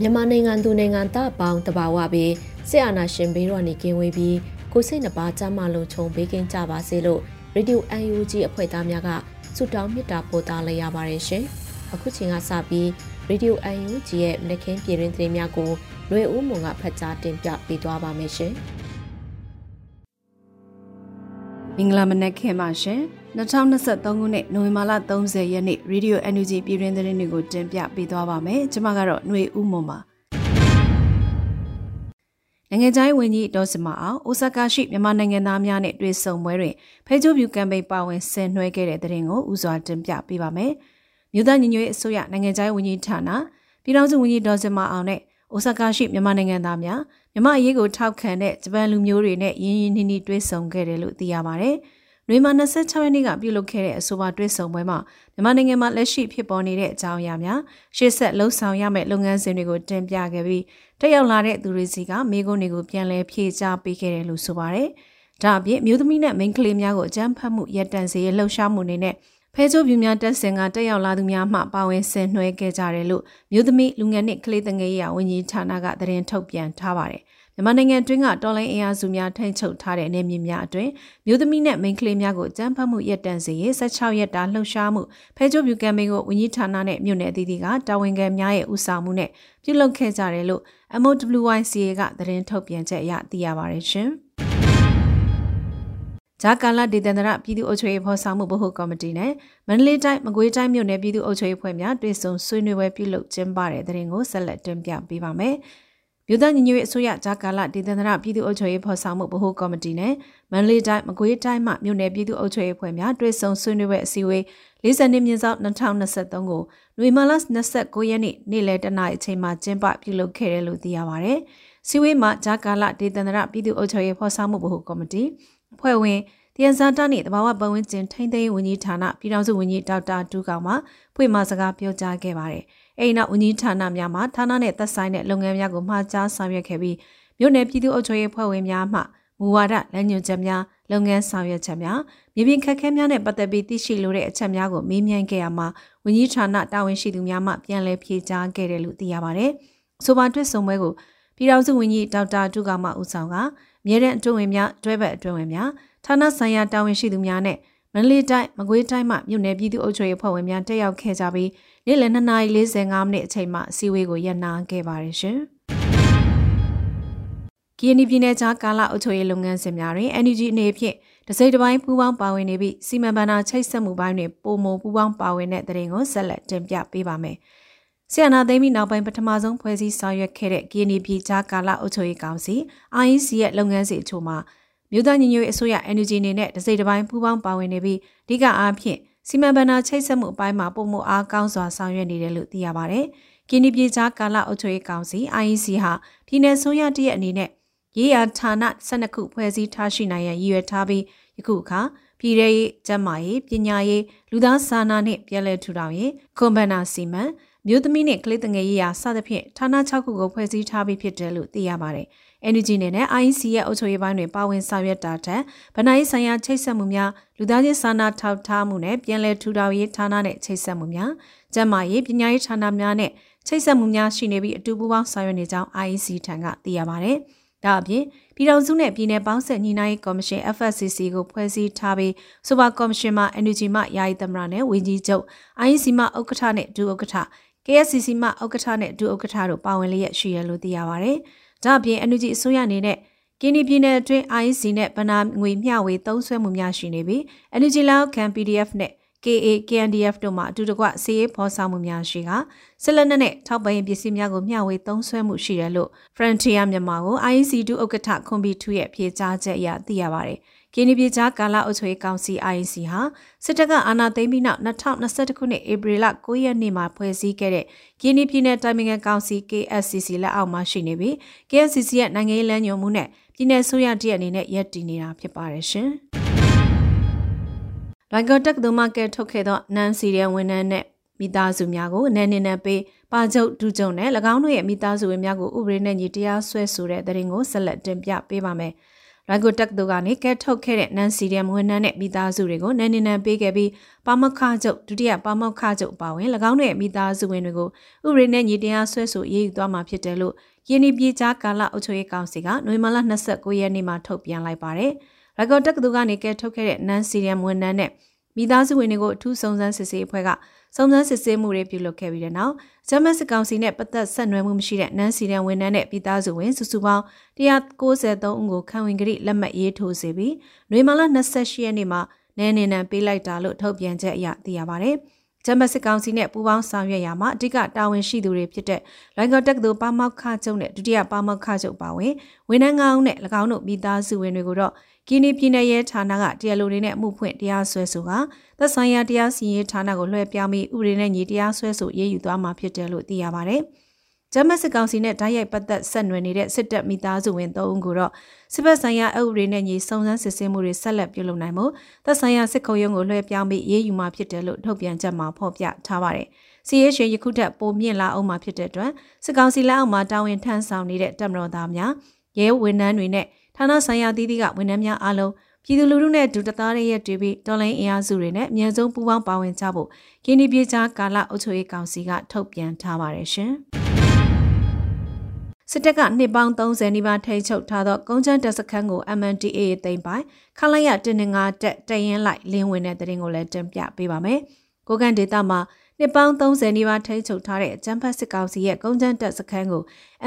မြန်မာနိုင်ငံသူနိုင်ငံသားပေါင်းတဘာဝပြီးစစ်အာဏာရှင်ဘေးတော်နေကင်းဝေးပြီးကိုစိတ်နှပါကြမ်းမလုံးချုံဘေးကင်းကြပါစေလို့ရေဒီယို UNG အဖွဲ့သားများကဆုတောင်းမေတ္တာပို့သလိုက်ရပါတယ်ရှင်။အခုချိန်ကစပြီးရေဒီယို UNG ရဲ့မနက်ခင်းပြည်တွင်သတင်းများကိုလွေဦးမွန်ကဖတ်ကြားတင်ပြပေးသွားပါမယ်ရှင်။ မင်္ဂလာမနက်ခင်းပါရှင်2023ခုနှစ်နိုဝင်ဘာလ30ရက်နေ့ Radio NUG ပြည်တွင်သတင်းတွေကိုတင်ပြပေးသွားပါမယ်ကျွန်မကတော့ຫນွေဦးမွန်ပါနိုင်ငံခြားရေးဝန်ကြီးဒေါ်စမအောင်အိုဆာကာရှိမြန်မာနိုင်ငံသားများနဲ့တွေ့ဆုံပွဲတွင်ဖဲချိုးဖြူကမ်ပိန်းပါဝင်ဆင်နွှဲခဲ့တဲ့သတင်းကိုဦးစွာတင်ပြပေးပါမယ်မြို့သားညီညွတ်ရေးအစိုးရနိုင်ငံခြားရေးဝန်ကြီးဌာနပြည်ထောင်စုဝန်ကြီးဒေါ်စမအောင်နဲ့ အိုဆာကာရှိမြန်မာနိုင်ငံသားများမြန်မာအရေးကိုထောက်ခံတဲ့ဂျပန်လူမျိုးတွေနဲ့ရင်းရင်းနှီးနှီးတွေ့ဆုံခဲ့တယ်လို့သိရပါတယ်။နှွေမာ26ရက်နေ့ကပြုလုပ်ခဲ့တဲ့အဆိုပါတွေ့ဆုံပွဲမှာမြန်မာနိုင်ငံမှာလက်ရှိဖြစ်ပေါ်နေတဲ့အကြောင်းအရာများရှေ့ဆက်လှုပ်ဆောင်ရမယ့်လုပ်ငန်းစဉ်တွေကိုတင်ပြခဲ့ပြီးတက်ရောက်လာတဲ့သူတွေစီကမိကုန်းတွေကိုပြန်လည်ဖြေကြားပေးခဲ့တယ်လို့ဆိုပါတယ်။ဒါအပြင်မြို့သမီးနဲ့မိန်းကလေးများကိုအကြမ်းဖက်မှုရပ်တန့်စေရလှုပ်ရှားမှုတွေနဲ့ ဖဲချိုးပြူများတက်ဆင်ကတက်ရောက်လာသူများမှပါဝင်ဆင်နွှဲခဲ့ကြတယ်လို့မြို့သမီးလူငယ်နှင့်ကလေးတငယ်ရေးဝန်ကြီးဌာနကသတင်းထုတ်ပြန်ထားပါတယ်။မြန်မာနိုင်ငံတွင်းကတော်လိုင်းအင်အားစုများထိန်းချုပ်ထားတဲ့နေမြေများအတွင်းမြို့သမီးနဲ့မိန်းကလေးများကိုကြမ်းဖက်မှုရပ်တန့်စေရေး16ရက်တာလှုပ်ရှားမှုဖဲချိုးပြူကမ်ပိန်းကိုဝန်ကြီးဌာနနဲ့မြို့နယ်အသီးသီးကတာဝန်ခံများရဲ့ဦးဆောင်မှုနဲ့ပြုလုပ်ခဲ့ကြတယ်လို့ MOWYCA ကသတင်းထုတ်ပြန်ချက်အရသိရပါတယ်ရှင်။ ဂျာကာလာဒေသန္တရပြည်သူ့အုပ်ချုပ်ရေးဖော်ဆောင်မှုဗဟိုကော်မတီနဲ့မန္တလေးတိုင်းမကွေးတိုင်းမြို့နယ်ပြည်သူ့အုပ်ချုပ်ရေးဖွဲ့များတွေ့ဆုံဆွေးနွေးပွဲပြုလုပ်ကျင်းပတဲ့တဲ့ရင်ကိုဆက်လက်တင်ပြပေးပါမယ်။မြို့သားညီညွတ်ရေးအစိုးရဂျာကာလာဒေသန္တရပြည်သူ့အုပ်ချုပ်ရေးဖော်ဆောင်မှုဗဟိုကော်မတီနဲ့မန္တလေးတိုင်းမကွေးတိုင်းမှမြို့နယ်ပြည်သူ့အုပ်ချုပ်ရေးဖွဲ့များတွေ့ဆုံဆွေးနွေးပွဲအစည်းအဝေး40နှစ်မြင့်ဆောင်2023ကိုနွေမာလ29ရက်နေ့နေ့လယ်တနာရီအချိန်မှာကျင်းပပြုလုပ်ခဲ့တယ်လို့သိရပါဗျ။စီဝေးမှာဂျာကာလာဒေသန္တရပြည်သူ့အုပ်ချုပ်ရေးဖော်ဆောင်မှုဗဟိုကော်မတီ ဖွဲ့ဝင်တယန်စာတနှင့်တဘာဝပတ်ဝန်းကျင်ထိန်းသိမ်းဝန်ကြီးဌာနပြည်ထောင်စုဝန်ကြီးဒေါက်တာဒူကောင်မှဖွင့်မစကားပြောကြားခဲ့ပါတယ်။အဲဒီနောက်ဝန်ကြီးဌာနများမှဌာနနဲ့သက်ဆိုင်တဲ့လုပ်ငန်းများကိုမှာကြားဆောင်ရွက်ခဲ့ပြီးမြို့နယ်ပြည်သူ့အုပ်ချုပ်ရေးဖွဲ့ဝင်များမှမူဝါဒလမ်းညွှန်ချက်များလုပ်ငန်းဆောင်ရွက်ချက်များမြေပြင်ခက်ခဲများနဲ့ပတ်သက်ပြီးသိရှိလိုတဲ့အချက်များကိုမေးမြန်းခဲ့ရမှာဝန်ကြီးဌာနတာဝန်ရှိသူများမှပြန်လည်ဖြေကြားခဲ့တယ်လို့သိရပါတယ်။ဆိုပါတွေ့ဆုံပွဲကိုပြည်ထောင်စုဝန်ကြီးဒေါက်တာဒူကောင်မှဦးဆောင်က မြေတဲ့အတွင်းဝင်များတွဲဘက်အတွင်းဝင်များဌာနဆိုင်ရာတာဝန်ရှိသူများနဲ့မန္တလေးတိုင်းမကွေးတိုင်းမှမြို့နယ်ပြည်သူ့အုပ်ချုပ်ရေးဖွဲ့ဝင်များတက်ရောက်ခဲ့ကြပြီးနေ့လယ်2နာရီ45မိနစ်အချိန်မှအစည်းအဝေးကိုရပ်နာခဲ့ပါတယ်ရှင်။ကီယနီပြည်နယ်ခြားကာလအုပ်ချုပ်ရေးလုပ်ငန်းစဉ်များတွင် NUG အနေဖြင့်တစိမ့်တစ်ပိုင်းပူးပေါင်းပါဝင်နေပြီးစီမံဘဏ္ဍာချိတ်ဆက်မှုပိုင်းတွင်ပုံမပူးပေါင်းပါဝင်တဲ့တရင်ကိုဆက်လက်တင်ပြပေးပါမယ်။ ဆီယနာသိမ်းပြီးနောက်ပိုင်းပထမဆုံးဖွဲ့စည်းဆောင်ရွက်ခဲ့တဲ့ကီယနီပြည်ခြားကာလအုပ်ချုပ်ရေးကောင်စီ IEC ရဲ့လုပ်ငန်းစဉ်အချို့မှာမြို့သားညီညွတ်ရေးအစိုးရ NUG အနေနဲ့တစိမ့်တစ်ပိုင်းပူးပေါင်းပါဝင်နေပြီးအဓိကအားဖြင့်စီမံဘဏ္ဍာချိတ်ဆက်မှုအပိုင်းမှာပုံမှုအားကောင်းစွာဆောင်ရွက်နေတယ်လို့သိရပါဗျ။ကင်းဒီပြည်ခြားကာလအုပ်ချုပ်ရေးကောင်စီ IEC ဟာပြည်내ဆိုရတရဲ့အနေနဲ့ရေးရာဌာန12ခုဖွဲ့စည်းထားရှိနိုင်ရန်ရည်ရွယ်ထားပြီးယခုအခါပြည်ထရေးကျန်းမာရေးပညာရေးလူသားစာနာနှင့်ပြည်လဲထူထောင်ရေးကွန်ဗန်နာစီမံ မြို့သမီးနှင့်ကလေးငယ်ရေးရာစသဖြင့်ဌာန6ခုကိုဖွဲ့စည်းထားပြီးဖြစ်တယ်လို့သိရပါတယ်။ NUG နဲ့ IEC ရဲ့အုပ်ချုပ်ရေးပိုင်းတွင်ပါဝင်ဆောင်ရွက်တာထက်ဗဏ္ဍာရေးဆိုင်ရာချိတ်ဆက်မှုများလူသားချင်းစာနာထောက်ထားမှုနဲ့ပြည်လဲထူထောင်ရေးဌာနနဲ့ချိတ်ဆက်မှုများကျန်းမာရေးပညာရေးဌာနများနဲ့ချိတ်ဆက်မှုများရှိနေပြီးအတူပူးပေါင်းဆောင်ရွက်နေကြောင်း IEC ထံကသိရပါဗျ။ဒါအပြင်ပြည်ထောင်စုနဲ့ပြည်내ပေါင်းဆက်ညီနိုင်ကော်မရှင် FSCC ကိုဖွဲ့စည်းထားပြီးဆိုပါကော်မရှင်မှာ NUG မှယာယီသမရနဲ့ဝန်ကြီးချုပ် IEC မှဥက္ကဋ္ဌနဲ့ဒုဥက္ကဋ္ဌ KSCC မှဥက္ကဋ္ဌနဲ့ဒုဥက္ကဋ္ဌတို့ပါဝင်လျက်ရှိရလို့သိရပါဗျ။ဒါအပြင် NUG အစိုးရအနေနဲ့ကင်းဒီပြည်နယ်အတွင်း IEC နဲ့ဗနာငွေမျှဝေသုံးစွဲမှုများရှိနေပြီး NUG လောက်ခံ PDF နဲ့ KA KNDF တို့မှအတူတကွစီးရေးဖော်ဆောင်မှုများရှိကစစ်လက်နက်နဲ့ထောက်ပံ့ရေးပစ္စည်းများကိုမျှဝေသုံးစွဲမှုရှိတယ်လို့ Frontier မြန်မာကို IEC ဒုဥက္ကဋ္ဌခွန်ဘီထူရဲ့ဖြေကြားချက်အရသိရပါတယ်။ ကင်းဒီပြည်ကြားကာလအုပ်ချုပ်ရေးကောင်စီ IEC ဟာစစ်တပ်ကအာဏာသိမ်းပြီးနောက်2021ခုနှစ်ဧပြီလ9ရက်နေ့မှာဖွဲ့စည်းခဲ့တဲ့ကင်းဒီပြည်နယ်တိုင်ပင်ခံကောင်စီ KSCC လက်အောက်မှာရှိနေပြီး KSCC ရဲ့နိုင်ငံရေးလမ်းညွှန်မှုနဲ့ပြည်내ဆိုရတရက်အနေနဲ့ရပ်တည်နေတာဖြစ်ပါတယ်ရှင်။လိုင်ကောတက်ကဒမကဲထုတ်ခဲ့သောနန်စီရီယန်ဝန်ထမ်းနဲ့မိသားစုများကိုအနေနဲ့နဲ့ပေးပါချုပ်ဒူးကျုံနဲ့၎င်းတို့ရဲ့မိသားစုဝင်များကိုဥပဒေနဲ့ညီတရားစွဲဆိုတဲ့တဲ့ရင်ကိုဆက်လက်တင်ပြပေးပါမယ်။ ရိုင်ကိုတက်တို့ကနေကဲထုတ်ခဲ့တဲ့နန်စီရီယန်ဝန်ထမ်းနဲ့မိသားစုတွေကိုနန်းနေနန်းပေးခဲ့ပြီးပါမောက်ခချုပ်ဒုတိယပါမောက်ခချုပ်ပါဝင်၎င်းတို့ရဲ့မိသားစုဝင်တွေကိုဥပဒေနဲ့ညီတရားစွဲဆိုရေးယူသွားမှာဖြစ်တယ်လို့ယင်းဒီပြည်ကြားကာလအုပ်ချုပ်ရေးကောင်စီကနိုဝင်ဘာလ29ရက်နေ့မှာထုတ်ပြန်လိုက်ပါတယ်။ရိုက်ကော်တက်ကတူကနေကဲထုတ်ခဲ့တဲ့နန်စီရီယမ်ဝန်ထမ်းနဲ့ မိသားစုဝင်တွေကိုအထူးစုံစမ်းစစ်ဆေးအဖွဲ့ကစုံစမ်းစစ်ဆေးမှုတွေပြုလုပ်ခဲ့ပြီးတဲ့နောက်ဂျမတ်စစ်ကောင်စီနဲ့ပတ်သက်ဆက်နွယ်မှုမရှိတဲ့နန်စီရန်ဝန်ထမ်းနဲ့ပြည်သားစုဝင်စုစုပေါင်း193ဦးကိုခံဝင်ကြိလက်မှတ်ရေးထိုးစေပြီးနွေမာလာ28ရက်နေ့မှာနန်းနေနံပေးလိုက်တာလို့ထုတ်ပြန်ချက်အရသိရပါဗျ။ ဂျမစစ်ကောင်စီနဲ့ပူးပေါင်းဆောင်ရွက်ရမှာအဓိကတာဝန်ရှိသူတွေဖြစ်တဲ့လိုင်ကော်တက်ကတူပါမောက်ခချုပ်နဲ့ဒုတိယပါမောက်ခချုပ်ပါဝင်ဝန်ထမ်းကောင်းနဲ့၎င်းတို့မိသားစုဝင်တွေကိုတော့ကင်းနီပြည်နယ်ရဲဌာနကတရားလိုတွေနဲ့အမှုဖွင့်တရားစွဲဆိုကသက်ဆိုင်ရာတရားစီရင်ဌာနကိုလွှဲပြောင်းပြီးဥပဒေနဲ့ညီတရားစွဲဆိုရေးယူသွားမှာဖြစ်တယ်လို့သိရပါတယ်။ ဂျမတ်စစ်ကောင်စီနဲ့ဓာတ်ရိုက်ပတ်သက်ဆက်နွယ်နေတဲ့စစ်တပ်မိသားစုဝင်၃ဦးကိုတော့စစ်ဘက်ဆိုင်ရာအုပ်ရေးနဲ့ညီစုံစမ်းစစ်ဆေးမှုတွေဆက်လက်ပြုလုပ်နိုင်မှုသက်ဆိုင်ရာစစ်ခုံရုံးကိုလွှဲပြောင်းပြီးရေးယူမှာဖြစ်တယ်လို့ထုတ်ပြန်ချက်မှာဖော်ပြထားပါတယ်။စီရေးရှင်ယခုထက်ပိုမြင့်လာအောင်မှာဖြစ်တဲ့အတွက်စစ်ကောင်စီလက်အောက်မှာတာဝန်ထမ်းဆောင်နေတဲ့တပ်မတော်သားများရဲဝန်ထမ်းတွေနဲ့ဌာနဆိုင်ရာတည်တည်ကဝန်ထမ်းများအားလုံးပြည်သူလူထုနဲ့ဒူတသားတွေရဲ့တွေ့ပြီးတော်လိုင်းအင်အားစုတွေနဲ့အမြန်ဆုံးပူးပေါင်းပါဝင်ကြဖို့ကင်းဒီပြေချာကာလအုပ်ချုပ်ရေးကောင်စီကထုတ်ပြန်ထားပါတယ်ရှင်။ စစ်တပ်ကနှစ်ပေါင်း30နီးပါးထိန်းချုပ်ထားသောကုန်းချမ်းတပ်စခန်းကို MNDAA သိမ်းပိုင်ခလိုက်ရတင်းငါတက်တရင်လိုက်လင်းဝင်တဲ့တဲ့ရင်ကိုလည်းတင်ပြပေးပါမယ်။ကိုကန်ဒေတာမှာနှစ်ပေါင်း30နီးပါးထိန်းချုပ်ထားတဲ့အကြမ်းဖက်စစ်ကောင်စီရဲ့ကုန်းချမ်းတပ်စခန်းကို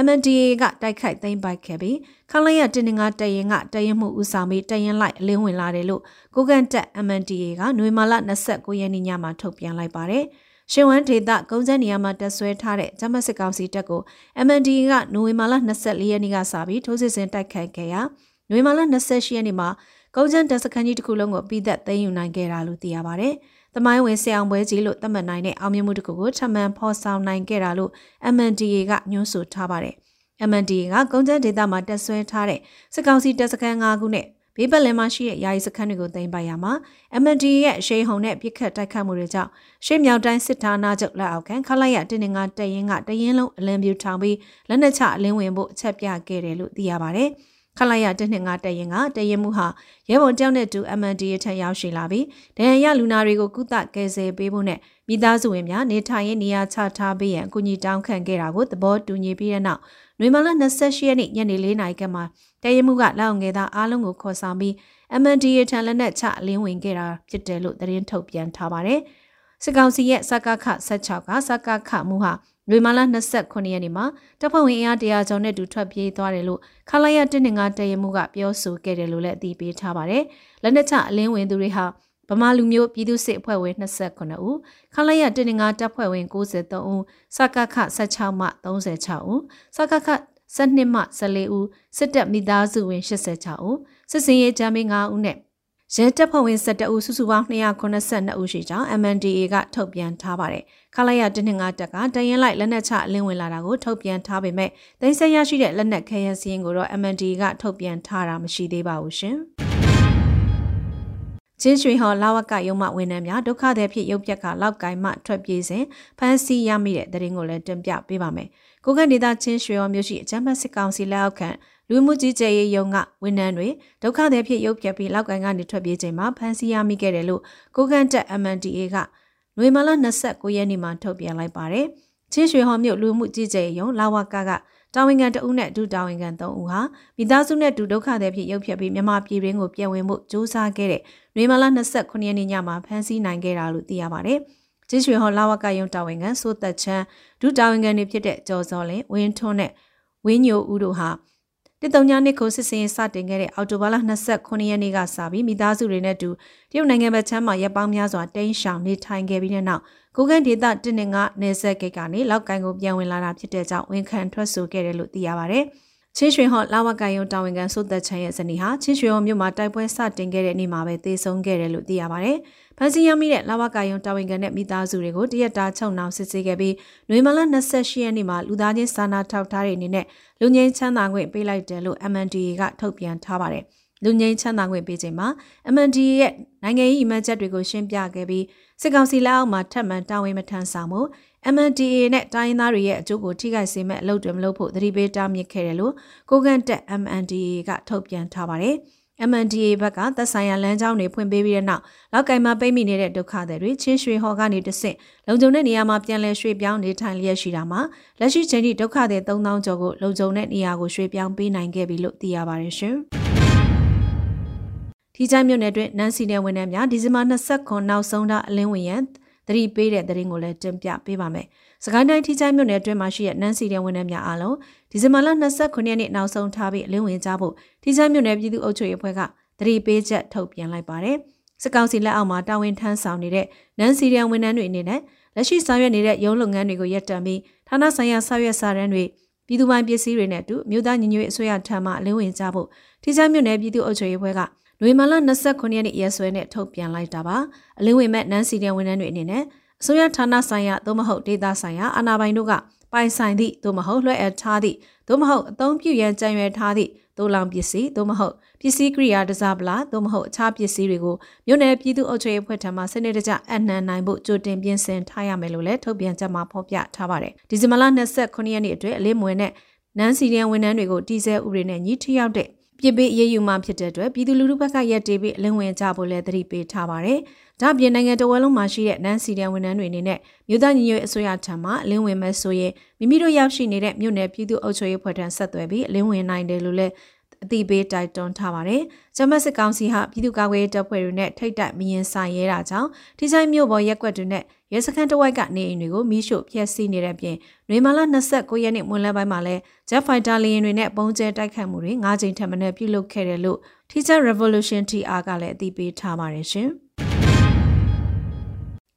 MNDAA ကတိုက်ခိုက်သိမ်းပိုက်ခဲ့ပြီးခလိုက်ရတင်းငါတရင်ကတရင်မှုဦးဆောင်ပြီးတရင်လိုက်လင်းဝင်လာတယ်လို့ကိုကန်တပ် MNDAA ကနွေမာလ29ရက်နေ့ညမှာထုတ်ပြန်လိုက်ပါတယ်။ ရှင်ဝမ်ဒေသကုန်းစန်းနေရာမှာတက်ဆွဲထားတဲ့ဂျမတ်စစ်ကောင်စီတပ်ကို MND ကနိုဝင်ဘာလ24ရက်နေ့ကစပြီးထိုးစစ်ဆင်တိုက်ခိုက်ခဲ့ရာနိုဝင်ဘာလ28ရက်နေ့မှာကုန်းစန်းတပ်စခန်းကြီးတစ်ခုလုံးကိုပြီးသက်သိမ်းယူနိုင်ခဲ့တာလို့သိရပါဗျ။သမိုင်းဝင်ဆအောင်ပွဲကြီးလို့သတ်မှတ်နိုင်တဲ့အောင်မြင်မှုတစ်ခုကိုထပ်မံဖော်ဆောင်နိုင်ခဲ့တာလို့ MNDA ကညွှန်းဆိုထားပါတယ်။ MNDA ကကုန်းစန်းဒေသမှာတက်ဆွဲထားတဲ့စစ်ကောင်စီတပ်စခန်း၅ခုနဲ့ ဘေးပတ်လည်မှာရှိတဲ့ယာယီစခန်းတွေကိုသိမ်းပိုက်ရမှာ MND ရဲ့ရှေးဟုံနဲ့ပြစ်ခတ်တိုက်ခတ်မှုတွေကြောင့်ရှေ့မြောက်တိုင်းစစ်ဌာနချုပ်လက်အောက်ခံခလိုက်ရတင်းငါတရင်ကတရင်လုံးအလံပြူထောင်ပြီးလက်နက်ချအလင်းဝင်ဖို့အချက်ပြခဲ့တယ်လို့သိရပါတယ်။ခလိုက်ရတင်းငါတရင်ကတရင်မှုဟာရဲဘော်တယောက်နဲ့တူ MND ရဲ့ထက်ရောက်ရှိလာပြီးဒဏ်ရာရလူနာတွေကိုကုသကယ်ဆယ်ပေးဖို့နဲ့မိသားစုဝင်များနေထိုင်ရေးနေရာချထားပေးရန်အကူအညီတောင်းခံခဲ့တာကိုသဘောတူညီပြီးတဲ့နောက် နွေမာလ28ရက်နေ့ညနေ4နာရီခန့်မှာတရမှုကလက်အောင်ငယ်သားအားလုံးကိုခေါ်ဆောင်ပြီး MNDA ထံလက်နက်ချအလင်းဝင်ခဲ့တာဖြစ်တယ်လို့သတင်းထုတ်ပြန်ထားပါတယ်။စစ်ကောင်စီရဲ့စကခ16ကစကခမှုဟာလွေမာလာ29ရက်နေ့မှာတပ်ဖွဲ့ဝင်အင်အားတရာကျော်နဲ့တူထွက်ပြေးသွားတယ်လို့ခလာရတင်းငါတရမှုကပြောဆိုခဲ့တယ်လို့လည်းအသိပေးထားပါတယ်။လက်နက်ချအလင်းဝင်သူတွေဟာ ဗမာလူမျိုးပြည်သူစစ်အဖွဲ့ဝင်29ဦးခလာရတင်းငါတပ်ဖွဲ့ဝင်93ဦးစကခ16မှ36ဦးစကခ12မှ14ဦးစစ်တပ်မိသားစုဝင်86ဦးစစ်စင်ရေးဂျမ်းမင်း9ဦးနဲ့ရဲတပ်ဖွဲ့ဝင်17ဦးစုစုပေါင်း292ဦးရှိကြောင်း MNDA ကထုတ်ပြန်ထားပါတယ်။ခလိုက်ရတင်းငါတက်ကတရင်လိုက်လက်နက်ချအလင်းဝင်လာတာကိုထုတ်ပြန်ထားပေမဲ့တင်ဆက်ရရှိတဲ့လက်နက်ခဲယမ်းစည်းရင်ကိုတော့ MNDA ကထုတ်ပြန်ထားတာမရှိသေးပါဘူးရှင်။ ချင်းရွှေဟော်လာဝကရုံမဝန်ထမ်းများဒုက္ခသည်ဖြစ်ရုပ်ပြက်ကလောက်ကိုင်းမှထွက်ပြေးစဉ်ဖမ်းဆီးရမိတဲ့တဲ့ရင်ကိုလည်းတင်ပြပေးပါမယ်။ကိုကန့်ဒေသချင်းရွှေဟော်မြို့ရှိအကြမ်းဖက်စစ်ကောင်စီလက်အောက်ခံလူမှုကြီးကြပ်ရေးရုံးကဝန်ထမ်းတွေဒုက္ခသည်ဖြစ်ရုပ်ပြက်ပြီးလောက်ကိုင်းကနေထွက်ပြေးချိန်မှာဖမ်းဆီးရမိခဲ့တယ်လို့ကိုကန့်တက် MNDA ကနွေမာလ29ရက်နေ့မှာထုတ်ပြန်လိုက်ပါတယ်။ချင်းရွှေဟော်မြို့လူမှုကြီးကြပ်ရေးရုံးလာဝကက တာဝန်ခံတဦးနဲ့ဒုတာဝန်ခံ3ဦးဟာမိသားစုနဲ့ဒုဒုက္ခသည်ဖြစ်ရုပ်ဖြတ်ပြီးမြန်မာပြည်ရင်းကိုပြန်ဝင်မှုစ조사ခဲ့တဲ့နွေမလာ29ရက်နေ့ညမှာဖမ်းဆီးနိုင်ခဲ့တာလို့သိရပါတယ်။ချင်းရွှေဟောလာဝကယုံတာဝန်ခံစိုးသက်ချမ်းဒုတာဝန်ခံတွေဖြစ်တဲ့ကျော်စောလင်းဝင်းထွန်းနဲ့ဝင်းညိုဦးတို့ဟာတစ်တုံညာနှစ်ကိုစစ်စင်စတင်ခဲ့တဲ့အော်တိုဘာလ29ရက်နေ့ကစပြီးမိသားစုတွေနဲ့တူတရုတ်နိုင်ငံဘက်ချမ်းမှာရပ်ပေါင်းများစွာတိန်းရှောင်နေထိုင်ခဲ့ပြီးတဲ့နောက် ကိုကန့်ဒေသတင်းနေကနေဆက်ဂိတ်ကနေလောက်ကိုင်းကိုပြန်ဝင်လာတာဖြစ်တဲ့ကြောင့်ဝန်ခံထွက်ဆိုခဲ့တယ်လို့သိရပါဗျ။ချင်းရွှေဟော့လာဝကယုံတာဝန်ခံစိုးသက်ချမ်းရဲ့ဇနီးဟာချင်းရွှေဟော့မြို့မှာတိုက်ပွဲစတင်ခဲ့တဲ့နေ့မှာပဲသေဆုံးခဲ့တယ်လို့သိရပါဗျ။ဖမ်းဆီးရမိတဲ့လာဝကယုံတာဝန်ခံတဲ့မိသားစုတွေကိုတရက်တာချုံနှောင်စစ်ဆေးခဲ့ပြီးနွေမလ28ရက်နေ့မှာလူသားချင်းစာနာထောက်ထားတဲ့အနေနဲ့လူငင်းချမ်းသာခွင့်ပေးလိုက်တယ်လို့ MNDA ကထုတ်ပြန်ထားပါတယ်။လူငင်းချမ်းသာခွင့်ပေးချိန်မှာ MNDA ရဲ့နိုင်ငံရေးအမှတ်ချက်တွေကိုရှင်းပြခဲ့ပြီး စစ်ကောင်စီလက်အောက်မှာထပ်မံတာဝန်မထမ်းဆောင်မှု MNDA နဲ့တိုင်းရင်းသားတွေရဲ့အကျိုးကိုထိခိုက်စေမဲ့အလုပ်တွေမလုပ်ဖို့သတိပေးတားမြစ်ခဲ့တယ်လို့ကိုကန့်တက် MNDA ကထုတ်ပြန်ထားပါတယ်။ MNDA ဘက်ကသက်ဆိုင်ရာလမ်းကြောင်းတွေဖွင့်ပေးပြီးတဲ့နောက်လောက်ကင်မှာပိတ်မိနေတဲ့ဒုက္ခသည်တွေချင်းရွှေဟော်ကနေတဆင့်လုံခြုံတဲ့နေရာမှာပြန်လည်ရွှေ့ပြောင်းနေထိုင်လျက်ရှိတာမှာလက်ရှိချိန်ထိဒုက္ခသည်3000ကျော်ကိုလုံခြုံတဲ့နေရာကိုရွှေ့ပြောင်းပေးနိုင်ခဲ့ပြီလို့သိရပါတယ်ရှင်။ ဒီချိုင်းမြို့နယ်တွင်နန်းစီနယ်ဝန်ထမ်းများဒီဇင်ဘာ29နောက်ဆုံးထားအလင်းဝင်ရန်သတိပေးတဲ့သတင်းကိုလည်းတင်ပြပေးပါမယ်။စကိုင်းတိုင်းထိချိုင်းမြို့နယ်အတွင်းမှာရှိတဲ့နန်းစီတဲ့ဝန်ထမ်းများအားလုံးဒီဇင်ဘာလ29ရက်နေ့နောက်ဆုံးထားပြီးအလင်းဝင်ကြဖို့ထိချိုင်းမြို့နယ်ပြည်သူ့အုပ်ချုပ်ရေးအဖွဲ့ကသတိပေးချက်ထုတ်ပြန်လိုက်ပါတယ်။စစ်ကောင်စီလက်အောက်မှာတာဝန်ထမ်းဆောင်နေတဲ့နန်းစီရန်ဝန်ထမ်းတွေအနေနဲ့လက်ရှိဆောင်ရွက်နေတဲ့ရုံးလုပ်ငန်းတွေကိုရပ်တန့်ပြီးဌာနဆိုင်ရာဆောင်ရွက်စာတမ်းတွေပြည်သူပိုင်ပစ္စည်းတွေနဲ့အတူမြို့သားညီညွတ်ရေးအစိုးရထံမှအလင်းဝင်ကြဖို့ထိချိုင်းမြို့နယ်ပြည်သူ့အုပ်ချုပ်ရေးဘက်က နွေမာလ29ရက်နေ့ရက်စွဲနဲ့ထုတ်ပြန်လိုက်တာပါအလင်းဝင်မဲ့နန်းစီတဲ့ဝန်ထမ်းတွေအနေနဲ့အစိုးရဌာနဆိုင်ရာသို့မဟုတ်ဒေသဆိုင်ရာအာဏာပိုင်တို့ကပိုင်ဆိုင်သည့်သို့မဟုတ်လွှဲအပ်ထားသည့်သို့မဟုတ်အသုံးပြုရန်ကြံရွယ်ထားသည့်သို့လောင်ပစ္စည်းသို့မဟုတ်ပစ္စည်းကိရိယာတစားပလာသို့မဟုတ်အခြားပစ္စည်းတွေကိုမြို့နယ်ပြည်သူ့အုပ်ချုပ်ရေးဖွဲ့ထံမှစနစ်တကျအနှံနိုင်ဖို့ကြိုတင်ပြင်ဆင်ထားရမယ်လို့လည်းထုတ်ပြန်ချက်မှာဖော်ပြထားပါတယ်ဒီဇင်ဘာလ29ရက်နေ့အတွင်းအလေးမွေနဲ့နန်းစီရီယန်ဝန်ထမ်းတွေကိုတီဆဲဥပဒေနဲ့ညီထိရောက်တဲ့ ပြစ်ပေးအရေးယူမှဖြစ်တဲ့အတွက်ပြည်သူလူထုဘက်ကရက်တေးပြီးအလင်းဝင်ကြဖို့လည်းသတိပေးထားပါတယ်။ဒါ့အပြင်နိုင်ငံတော်ဝလုံးမှာရှိတဲ့နန်းစီတန်ဝန်ထမ်းတွေအနေနဲ့မြို့သားညီညွတ်အစိုးရထံမှအလင်းဝင်မဲ့ဆိုရင်မိမိတို့ရောက်ရှိနေတဲ့မြို့နယ်ပြည်သူ့အုပ်ချုပ်ရေးဖွဲ့ထံဆက်သွယ်ပြီးအလင်းဝင်နိုင်တယ်လို့လည်းအတိပေးတိုက်တွန်းထားပါတယ်။ဂျမတ်စစ်ကောင်စီဟာပြည်သူ့ကာကွယ်ရေးတပ်ဖွဲ့တွေနဲ့ထိတ်တိုက်မရင်ဆိုင်ရဲတာကြောင့်ထိချိုင်းမြို့ပေါ်ရက်ကွက်တွေနဲ့ ရဲစခန်းတဝိုက်ကနေအိမ်တွေကိုမီးရှို့ဖျက်ဆီးနေတဲ့ပြင်နွေမာလာ29ရက်နေ့မွန်းလယ်ပိုင်းမှာလဲ Jet Fighter လေယာဉ်တွေနဲ့ပုံကျဲတိုက်ခတ်မှုတွေ၅ကြိမ်ထပ်မံပြုလုပ်ခဲ့တယ်လို့ Teacher Revolution TR ကလည်းအသိပေးထားပါတယ်ရှင်။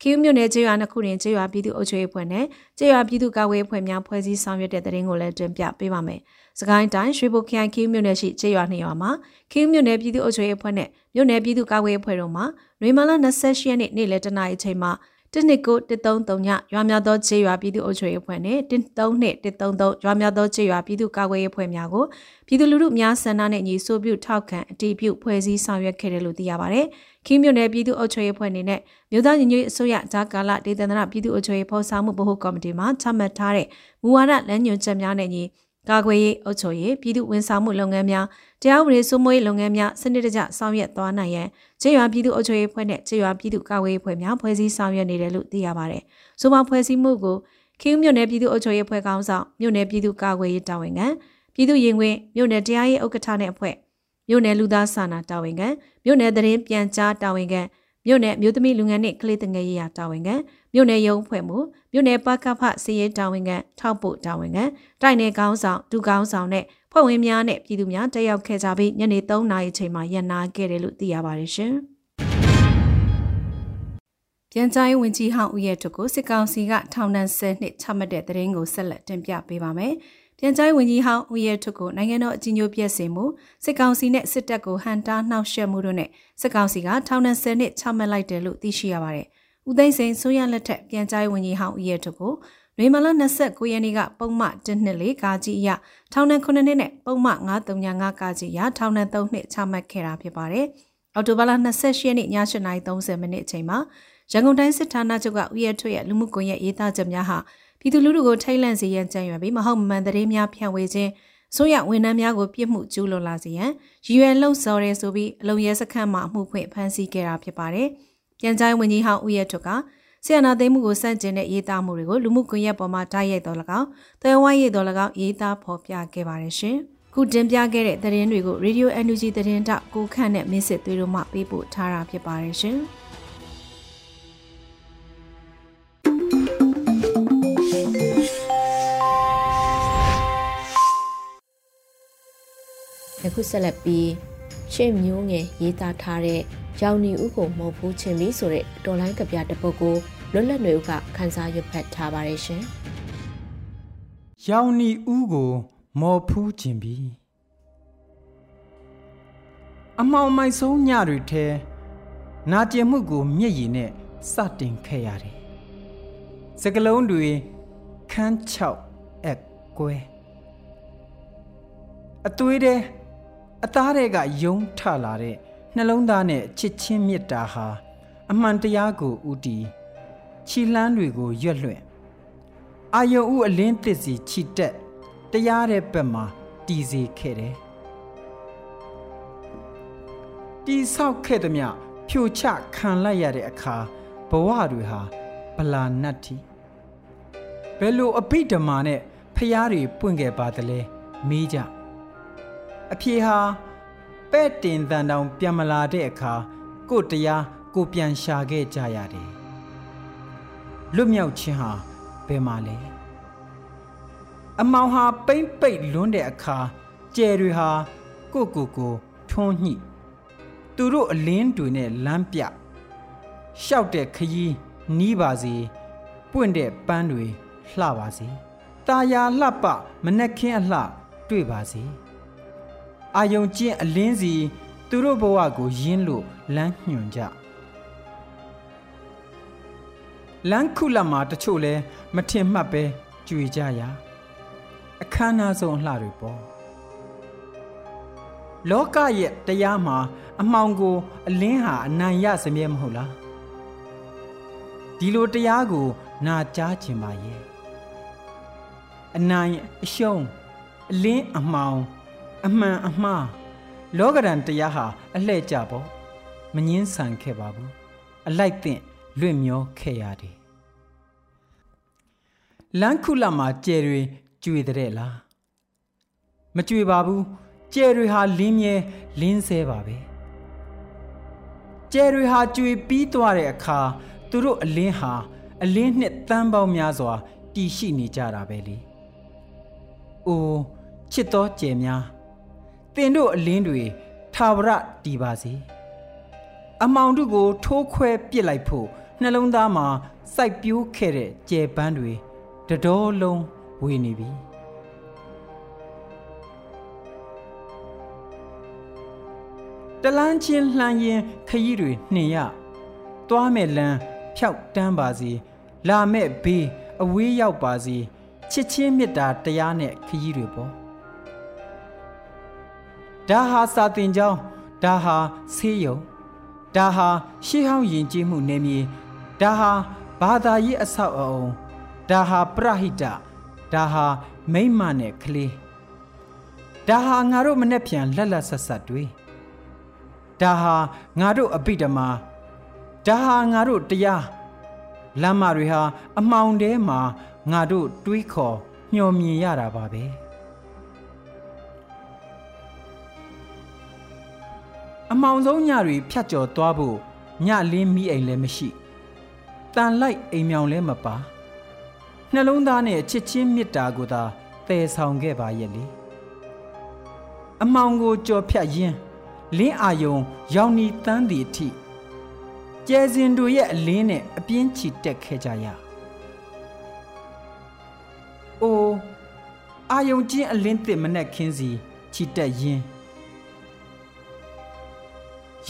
ကီးမြို့နယ်ကျေးရွာနှစ်ခုတွင်ကျေးရွာပြည်သူ့အုပ်ချုပ်ရေးဖွဲ့နဲ့ကျေးရွာပြည်သူ့ကာကွယ်ရေးဖွဲ့များဖွဲ့စည်းဆောင်ရွက်တဲ့တဲ့ရင်ကိုလည်းတင်ပြပေးပါမယ်။စကိုင်းတိုင်းရွှေဘုတ်ခရိုင်ကီးမြို့နယ်ရှိကျေးရွာနှစ်ရွာမှာကီးမြို့နယ်ပြည်သူ့အုပ်ချုပ်ရေးဖွဲ့နဲ့မြို့နယ်ပြည်သူ့ကာကွယ်ရေးဖွဲ့တို့မှနွေမာလာ28ရက်နေ့နေ့လယ်တနာရီချိန်မှာ တစ်နှစ်ကို133ညရွာများသောခြေရွာပြည်သူ့အုပ်ချုပ်ရေးအဖွဲ့နဲ့132 133ရွာများသောခြေရွာပြည်သူ့ကာကွယ်ရေးအဖွဲ့များကိုပြည်သူလူထုများဆန္ဒနဲ့ညီဆိုပြုထောက်ခံအတည်ပြုဖွဲ့စည်းဆောင်ရွက်ခဲ့တယ်လို့သိရပါတယ်။ခင်းမြို့နယ်ပြည်သူ့အုပ်ချုပ်ရေးအဖွဲ့အနေနဲ့မြို့သားညီညွတ်အစိုးရဂျာကာလာဒေသနာပြည်သူ့အုပ်ချုပ်ရေးဖော်ဆောင်မှုဗဟိုကော်မတီမှချမှတ်ထားတဲ့မူဝါဒလမ်းညွှန်ချက်များနဲ့ညီ ကာကွယ်ရေးအုပ်ချုပ်ရေးပြည်သူ့ဝန်ဆောင်မှုလုပ်ငန်းများတရားဥပဒေစိုးမိုးရေးလုပ်ငန်းများစနစ်တကျဆောင်ရွက်သွားနိုင်ရန်ခြေရွာပြည်သူ့အုပ်ချုပ်ရေးဖွဲ့နဲ့ခြေရွာပြည်သူ့ကာကွယ်ရေးဖွဲ့များဖွဲ့စည်းဆောင်ရွက်နေတယ်လို့သိရပါတယ်။ဆိုပါဖွဲ့စည်းမှုကိုခင်းမြို့နယ်ပြည်သူ့အုပ်ချုပ်ရေးဖွဲ့ကောင်းဆောင်မြို့နယ်ပြည်သူ့ကာကွယ်ရေးတာဝန်ခံပြည်သူ့ရင်ဝင်မြို့နယ်တရားရေးဥက္ကဋ္ဌနဲ့အဖွဲ့မြို့နယ်လူသားစာနာတာဝန်ခံမြို့နယ်သတင်းပြန်ကြားတာဝန်ခံ မြို့နယ်မြို့သမီးလူငယ်နှင့်ကလေးတငယ်ရေးရာတာဝန်ခံမြို့နယ်ရုံးဖွဲ့မှုမြို့နယ်ပကဖစီရေးတာဝန်ခံထောက်ပို့တာဝန်ခံတိုက်နယ်ကောင်းဆောင်ဒုကောင်းဆောင်နဲ့ဖွဲ့ဝင်များနဲ့ပြည်သူများတက်ရောက်ခဲ့ကြပြီးညနေ3နာရီချိန်မှာရန်နာခဲ့တယ်လို့သိရပါတယ်ရှင်။ပြန်ကြားရေးဝန်ကြီးဟောင်းဦးရဲ့တို့ကိုစစ်ကောင်စီကထောင်ဒဏ်10နှစ်ချမှတ်တဲ့သတင်းကိုဆက်လက်တင်ပြပေးပါမယ်။ ပြန်ကြားရေးဝန်ကြီးဟောင်းဦးရဲ့တို့ကိုနိုင်ငံတော်အကြီးအကျယ်ပြည့်စင်မှုစစ်ကောင်စီနဲ့စစ်တပ်ကိုဟန်တာနှောက်ယှက်မှုတို့နဲ့စစ်ကောင်စီကထောင်ဒဏ်10နှစ်ချမှတ်လိုက်တယ်လို့သိရှိရပါတယ်။ဦးသိန်းစိန်ဆိုရလက်ထက်ပြန်ကြားရေးဝန်ကြီးဟောင်းဦးရဲ့တို့ကိုနွေမလ29ရက်နေ့ကပုံမှ124ကာကြီးအရထောင်ဒဏ်9နှစ်နဲ့ပုံမှ935ကာကြီးအရထောင်ဒဏ်3နှစ်ချမှတ်ခဲ့တာဖြစ်ပါတယ်။အော်တိုဘာလ28ရက်နေ့ည8:30မိနစ်အချိန်မှာရန်ကုန်တိုင်းစစ်ဌာနချုပ်ကဥယျာဉ်ထွေရဲ့လူမှုကွန်ရက်ရေးသားချက်များဟာ ပြည်သူလူထုကိုထိတ်လန့်စေရန်ကြံရွယ်ပြီးမဟုတ်မမှန်သတင်းများဖြန့်ဝေခြင်းဆိုရဝန်ထမ်းများကိုပြစ်မှုကျူးလွန်လာစေရန်ရည်ရွယ်လှုံ့ဆော်ရဲဆိုပြီးအလုံရဲစခန်းမှာအမှုဖွင့်ဖမ်းဆီးခဲ့တာဖြစ်ပါတယ်။ပြန်ကြားဝန်ကြီးဟောင်းဦးရဲထွတ်ကဆီယနာသိမ်းမှုကိုစန့်ကျင်တဲ့ရေးသားမှုတွေကိုလူမှုကွန်ရက်ပေါ်မှာတိုက်ရိုက်တော်၎င်း၊သွယ်ဝိုင်းရေးတော်၎င်းရေးသားဖော်ပြခဲ့ပါတယ်ရှင်။ခုတင်ပြခဲ့တဲ့သတင်းတွေကို Radio NUG သတင်းတောက်ကိုခန့်နဲ့မင်းစစ်သွေးတို့မှပေးပို့ထားတာဖြစ်ပါတယ်ရှင်။ ခုဆက်လက်ပြီးရှေ့မျိုးငယ်ရေးသားထားတဲ့ရောင်နီဦးကိုမဟုတ်ဘူးချင်းပြီးဆိုတဲ့တော်လိုင်းကပြတပုတ်ကိုလွတ်လပ်နေဦးကခန်းစားရွတ်ဖတ်ထားပါတယ်ရှင်။ရောင်နီဦးကိုမော်ဖူးခြင်းပြီးအမောင်မိုက်ဆုံးညတွေထဲနာကျင်မှုကိုမျက်ရည်နဲ့စတင်ခဲ့ရတယ်။စကလုံးတွေခန်း6အက်ကွဲအသွေးတဲ့ အသားတွေကယုံထလာတဲ့နှလုံးသားနဲ့ချစ်ချင်းမေတ္တာဟာအမှန်တရားကိုဥတီခြိလှမ်းတွေကိုရွက်လွှင့်အာယုံဥအလင်းသစ်စီခြိတက်တရားတဲ့ဘက်မှာတည်စေခဲ့တယ်တီဆောက်ခဲ့သည်မြဖြိုချခံလိုက်ရတဲ့အခါဘဝတွေဟာဗလာနတ်တီဘယ်လိုအဘိဓမ္မာနဲ့ဖျားတွေပွင့်ခဲ့ပါသလဲမေးကြ အဖြေဟာပဲ့တင်တန်တောင်ပြန်မလာတဲ့အခါကိုတရားကိုပြန်ရှာခဲ့ကြရတယ်လွတ်မြောက်ခြင်းဟာဘယ်မှာလဲအမောင်ဟာပိမ့်ပိတ်လွန်းတဲ့အခါကျယ်တွေဟာကိုကိုကိုထွန်းညှိသူတို့အလင်းတွေနဲ့လမ်းပြရှောက်တဲ့ခရီးနီးပါစေပွင့်တဲ့ပန်းတွေလှပါစေตาယာလှပမနှက်ခင်းအလှတွေ့ပါစေ အာယုံကျင့်အလင်းစီသူတို့ဘဝကိုယင်းလို့လမ်းညွှန်ကြလမ်းခုလမှာတချို့လဲမထင်မှတ်ပဲကြွေကြရာအခမ်းအနားဆုံးအလှတွေပေါ့လောကရဲ့တရားမှာ အမှောင်ကို အလင်းဟာအနိုင်ရစမြဲမဟုတ်လားဒီလိုတရားကို နာကြားခြင်းပါရဲ့အနိုင်အရှုံးအလင်းအမှောင် အမှန်အမှားလောကရန်တရားဟာအလှဲ့ကြပေါ့မငင်းဆန်ခဲ့ပါဘူးအလိုက်သင့်လွင့်မျောခဲ့ရတယ်လမ်းခုလမှာကျဲတွေကြွေတဲ့လားမကြွေပါဘူးကျဲတွေဟာလင်းမြဲလင်းဆဲပါပဲကျဲတွေဟာကြွေပြီးသွားတဲ့အခါသူတို့အလင်းဟာအလင်းနှစ်တန်းပေါင်းများစွာတည်ရှိနေကြတာပဲလေ။အိုးချစ်တော်ကျဲများ တင်တို့အလင်းတွေထာဝရတည်ပါစေအမောင်တို့ကို ထိုးခွဲပစ်လိုက်ဖို့နှလုံးသားမှာစိုက်ပျိုးခဲ့တဲ့ကြယ်ပန်းတွေတတော်လုံးဝေနေပြီတလန်းချင်းလှမ်းရင်ခရီးတွေနှင်ရသွားမဲ့လမ်းဖြောက်တန်းပါစေလာမဲ့ဘေးအဝေးရောက်ပါစေချစ်ချင်းမေတ္တာတရားနဲ့ခရီးတွေပေါ့ ဒါဟာစာတင်ကျောင်းဒါဟာဆေးရုံဒါဟာရှေးဟောင်းယဉ်ကျေးမှုနေမြေဒါဟာဘာသာရေးအဆောက်အအုံဒါဟာပရဟိတဒါဟာမိမ့်မနဲ့ကလေးဒါဟာငါတို့မနဲ့ပြန်လက်လက်ဆက်ဆက်တွေဒါဟာငါတို့အပိဓမ္မာဒါဟာငါတို့တရားလမ်းမတွေဟာအမှောင်ထဲမှာငါတို့တွေးခေါ်မျှော်မြင်ရတာပါပဲ အမောင်ဆုံးညတွေဖြတ်ကျော်သွားဖို့ညလင်းမိအိမ်လည်းမရှိတန်လိုက်အိမ်မြောင်လည်းမပါနှလုံးသားနဲ့ချစ်ချင်းမေတ္တာကိုသာတည်ဆောင်ခဲ့ပါရဲ့လေအမောင်ကိုကြော်ဖြတ်ရင်းလင်းအာယုံရောင်နီတန်းသည်အထိကျဲစင်တို့ရဲ့အလင်းနဲ့အပြင်းချီတက်ခဲ့ကြရအိုးအာယုံချင်းအလင်းသစ်မနဲ့ခင်းစီချီတက်ရင်း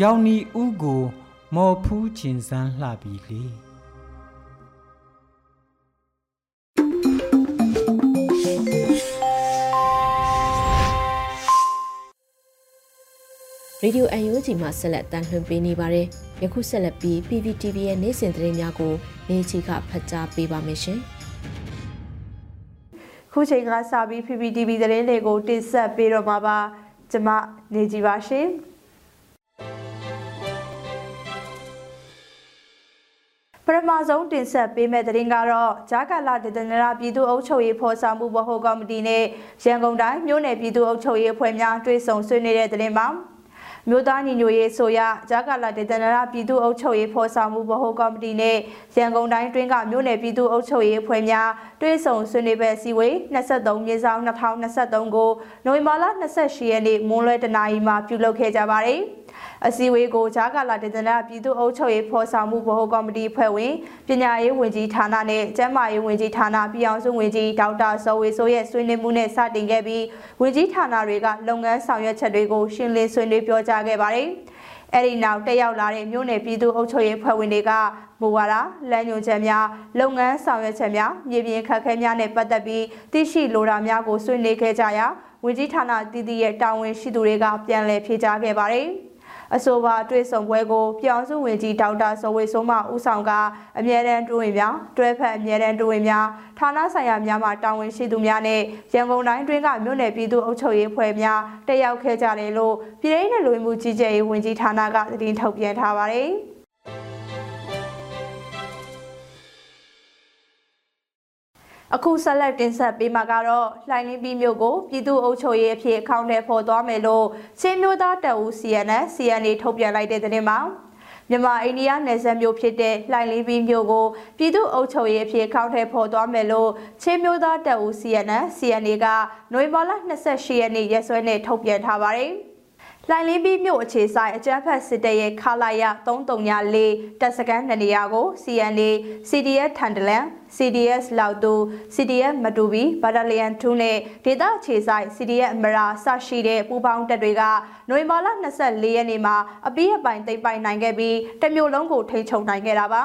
ရောင်နီဥကို မော်ဖူးခြင်းစမ်းလှပြီလေရေဒီယို UNG မှာဆက်လက်တန်လှန်ပေးနေပါတယ်။ယခုဆက်လက်ပြီး PPTV ရဲ့နေ့စဉ်သတင်းများကိုနေချီကဖတ်ကြားပေးပါမယ်ရှင်။ခုချိန်ကစပြီး PPTV သတင်းတွေကိုတင်ဆက်ပေးတော့မှာပါ။ကျွန်မနေကြပါရှင်။ ထမဆုံးတင်ဆက်ပေးမယ့်သတင်းကတော့ဂျာကာလာဒေသနာရပြည်သူ့အုပ်ချုပ်ရေးဖော်ဆောင်မှုဗဟိုကော်မတီနဲ့ရန်ကုန်တိုင်းမြို့နယ်ပြည်သူ့အုပ်ချုပ်ရေးအဖွဲ့များတွဲဆုံဆွေးနွေးတဲ့သတင်းပါမြို့သားညီညွတ်ရေးဆိုရဂျာကာလာဒေသနာရပြည်သူ့အုပ်ချုပ်ရေးဖော်ဆောင်မှုဗဟိုကော်မတီနဲ့ရန်ကုန်တိုင်းတွင်းကမြို့နယ်ပြည်သူ့အုပ်ချုပ်ရေးအဖွဲ့များတွဲဆုံဆွေးနွေးပွဲစည်းဝေး23မြေဆောင်2023ကိုနိုဝင်ဘာလ28ရက်နေ့မွန်းလွဲတနာရီမှာပြုလုပ်ခဲ့ကြပါတယ်။ အစည်းအဝေးကိုဂျာကာလာဒေသနာပြည်သူ့အုပ်ချုပ်ရေးဖော်ဆောင်မှုဗဟိုကော်မတီဖွဲ့ဝင်ပညာရေးဝန်ကြီးဌာနနဲ့ကျန်းမာရေးဝန်ကြီးဌာနပြည်အောင်စုဝန်ကြီးဒေါက်တာစောဝေဆိုးရဲ့ဆွေးနွေးမှုနဲ့စတင်ခဲ့ပြီးဝန်ကြီးဌာနတွေကလုပ်ငန်းဆောင်ရွက်ချက်တွေကိုရှင်းလင်းဆွေးနွေးပြောကြားခဲ့ပါတယ်။အဲဒီနောက်တက်ရောက်လာတဲ့မြို့နယ်ပြည်သူ့အုပ်ချုပ်ရေးဖွဲ့ဝင်တွေကမူဝါဒလမ်းညွှန်ချက်များလုပ်ငန်းဆောင်ရွက်ချက်များမြေပြင်ခက်ခဲများနဲ့ပတ်သက်ပြီးသိရှိလိုတာများကိုဆွေးနွေးခဲ့ကြရာဝန်ကြီးဌာနတည်တည်ရဲ့တာဝန်ရှိသူတွေကပြန်လည်ဖြေကြားခဲ့ပါတယ်။ အဆိုပါတွေ့ဆုံပွဲကိုပြောင်းစုဝင်ကြီးဒေါက်တာစောဝေစိုးမဦးဆောင်ကအမြဲတမ်းတွင်များတွဲဖက်အမြဲတမ်းတွင်များဌာနဆိုင်ရာများမှတာဝန်ရှိသူများနဲ့ရန်ကုန်တိုင်းတွင်းကမြို့နယ်ပြည်သူ့အုပ်ချုပ်ရေးဖွဲ့များတက်ရောက်ခဲ့ကြတယ်လို့ပြည်ထောင်စုလူမှုကြီးကြပ်ရေးဝန်ကြီးဌာနကသတင်းထုတ်ပြန်ထားပါတယ်။ အခုဆက်လက်တင်ဆက်ပေးမှာကတော့လှိုင်းလင်းပြီးမြို့ကိုပြည်သူ့အုပ်ချုပ်ရေးအဖြစ်အကောင့်ထဲပေါ်သွားမယ်လို့ချင်းမျိုးသားတပ်ဦး CNN CNA ထုတ်ပြန်လိုက်တဲ့သတင်းမှာမြန်မာအိန္ဒိယနယ်စပ်မြို့ဖြစ်တဲ့လှိုင်လင်းပြီးမြို့ကိုပြည်သူ့အုပ်ချုပ်ရေးအဖြစ်ခေါင်းထဲပေါ်သွားမယ်လို့ချင်းမျိုးသားတပ်ဦး CNN CNA ကနိုဝင်ဘာလ28ရက်နေ့ရက်စွဲနဲ့ထုတ်ပြန်ထားပါတယ်။ လှိုင်လင်းပြီးမြို့အခြေဆိုင်အကြမ်းဖက်စစ်တပ်ရဲ့ခလာရ334တပ်စခန်းနေရာကို CNA CDF ထန်တလန် CDS လောက်တူ CDF မတူဘီဘတ်တလီယန်2နဲ့ဒေသအခြေဆိုင် CDF အမရာစရှိတဲ့ပူပေါင်းတပ်တွေကနိုဝင်ဘာလ24ရက်နေ့မှာအပိအပိုင်သိမ်းပိုင်နိုင်ခဲ့ပြီးတမျိုးလုံးကိုထိန်းချုပ်နိုင်ခဲ့တာပါ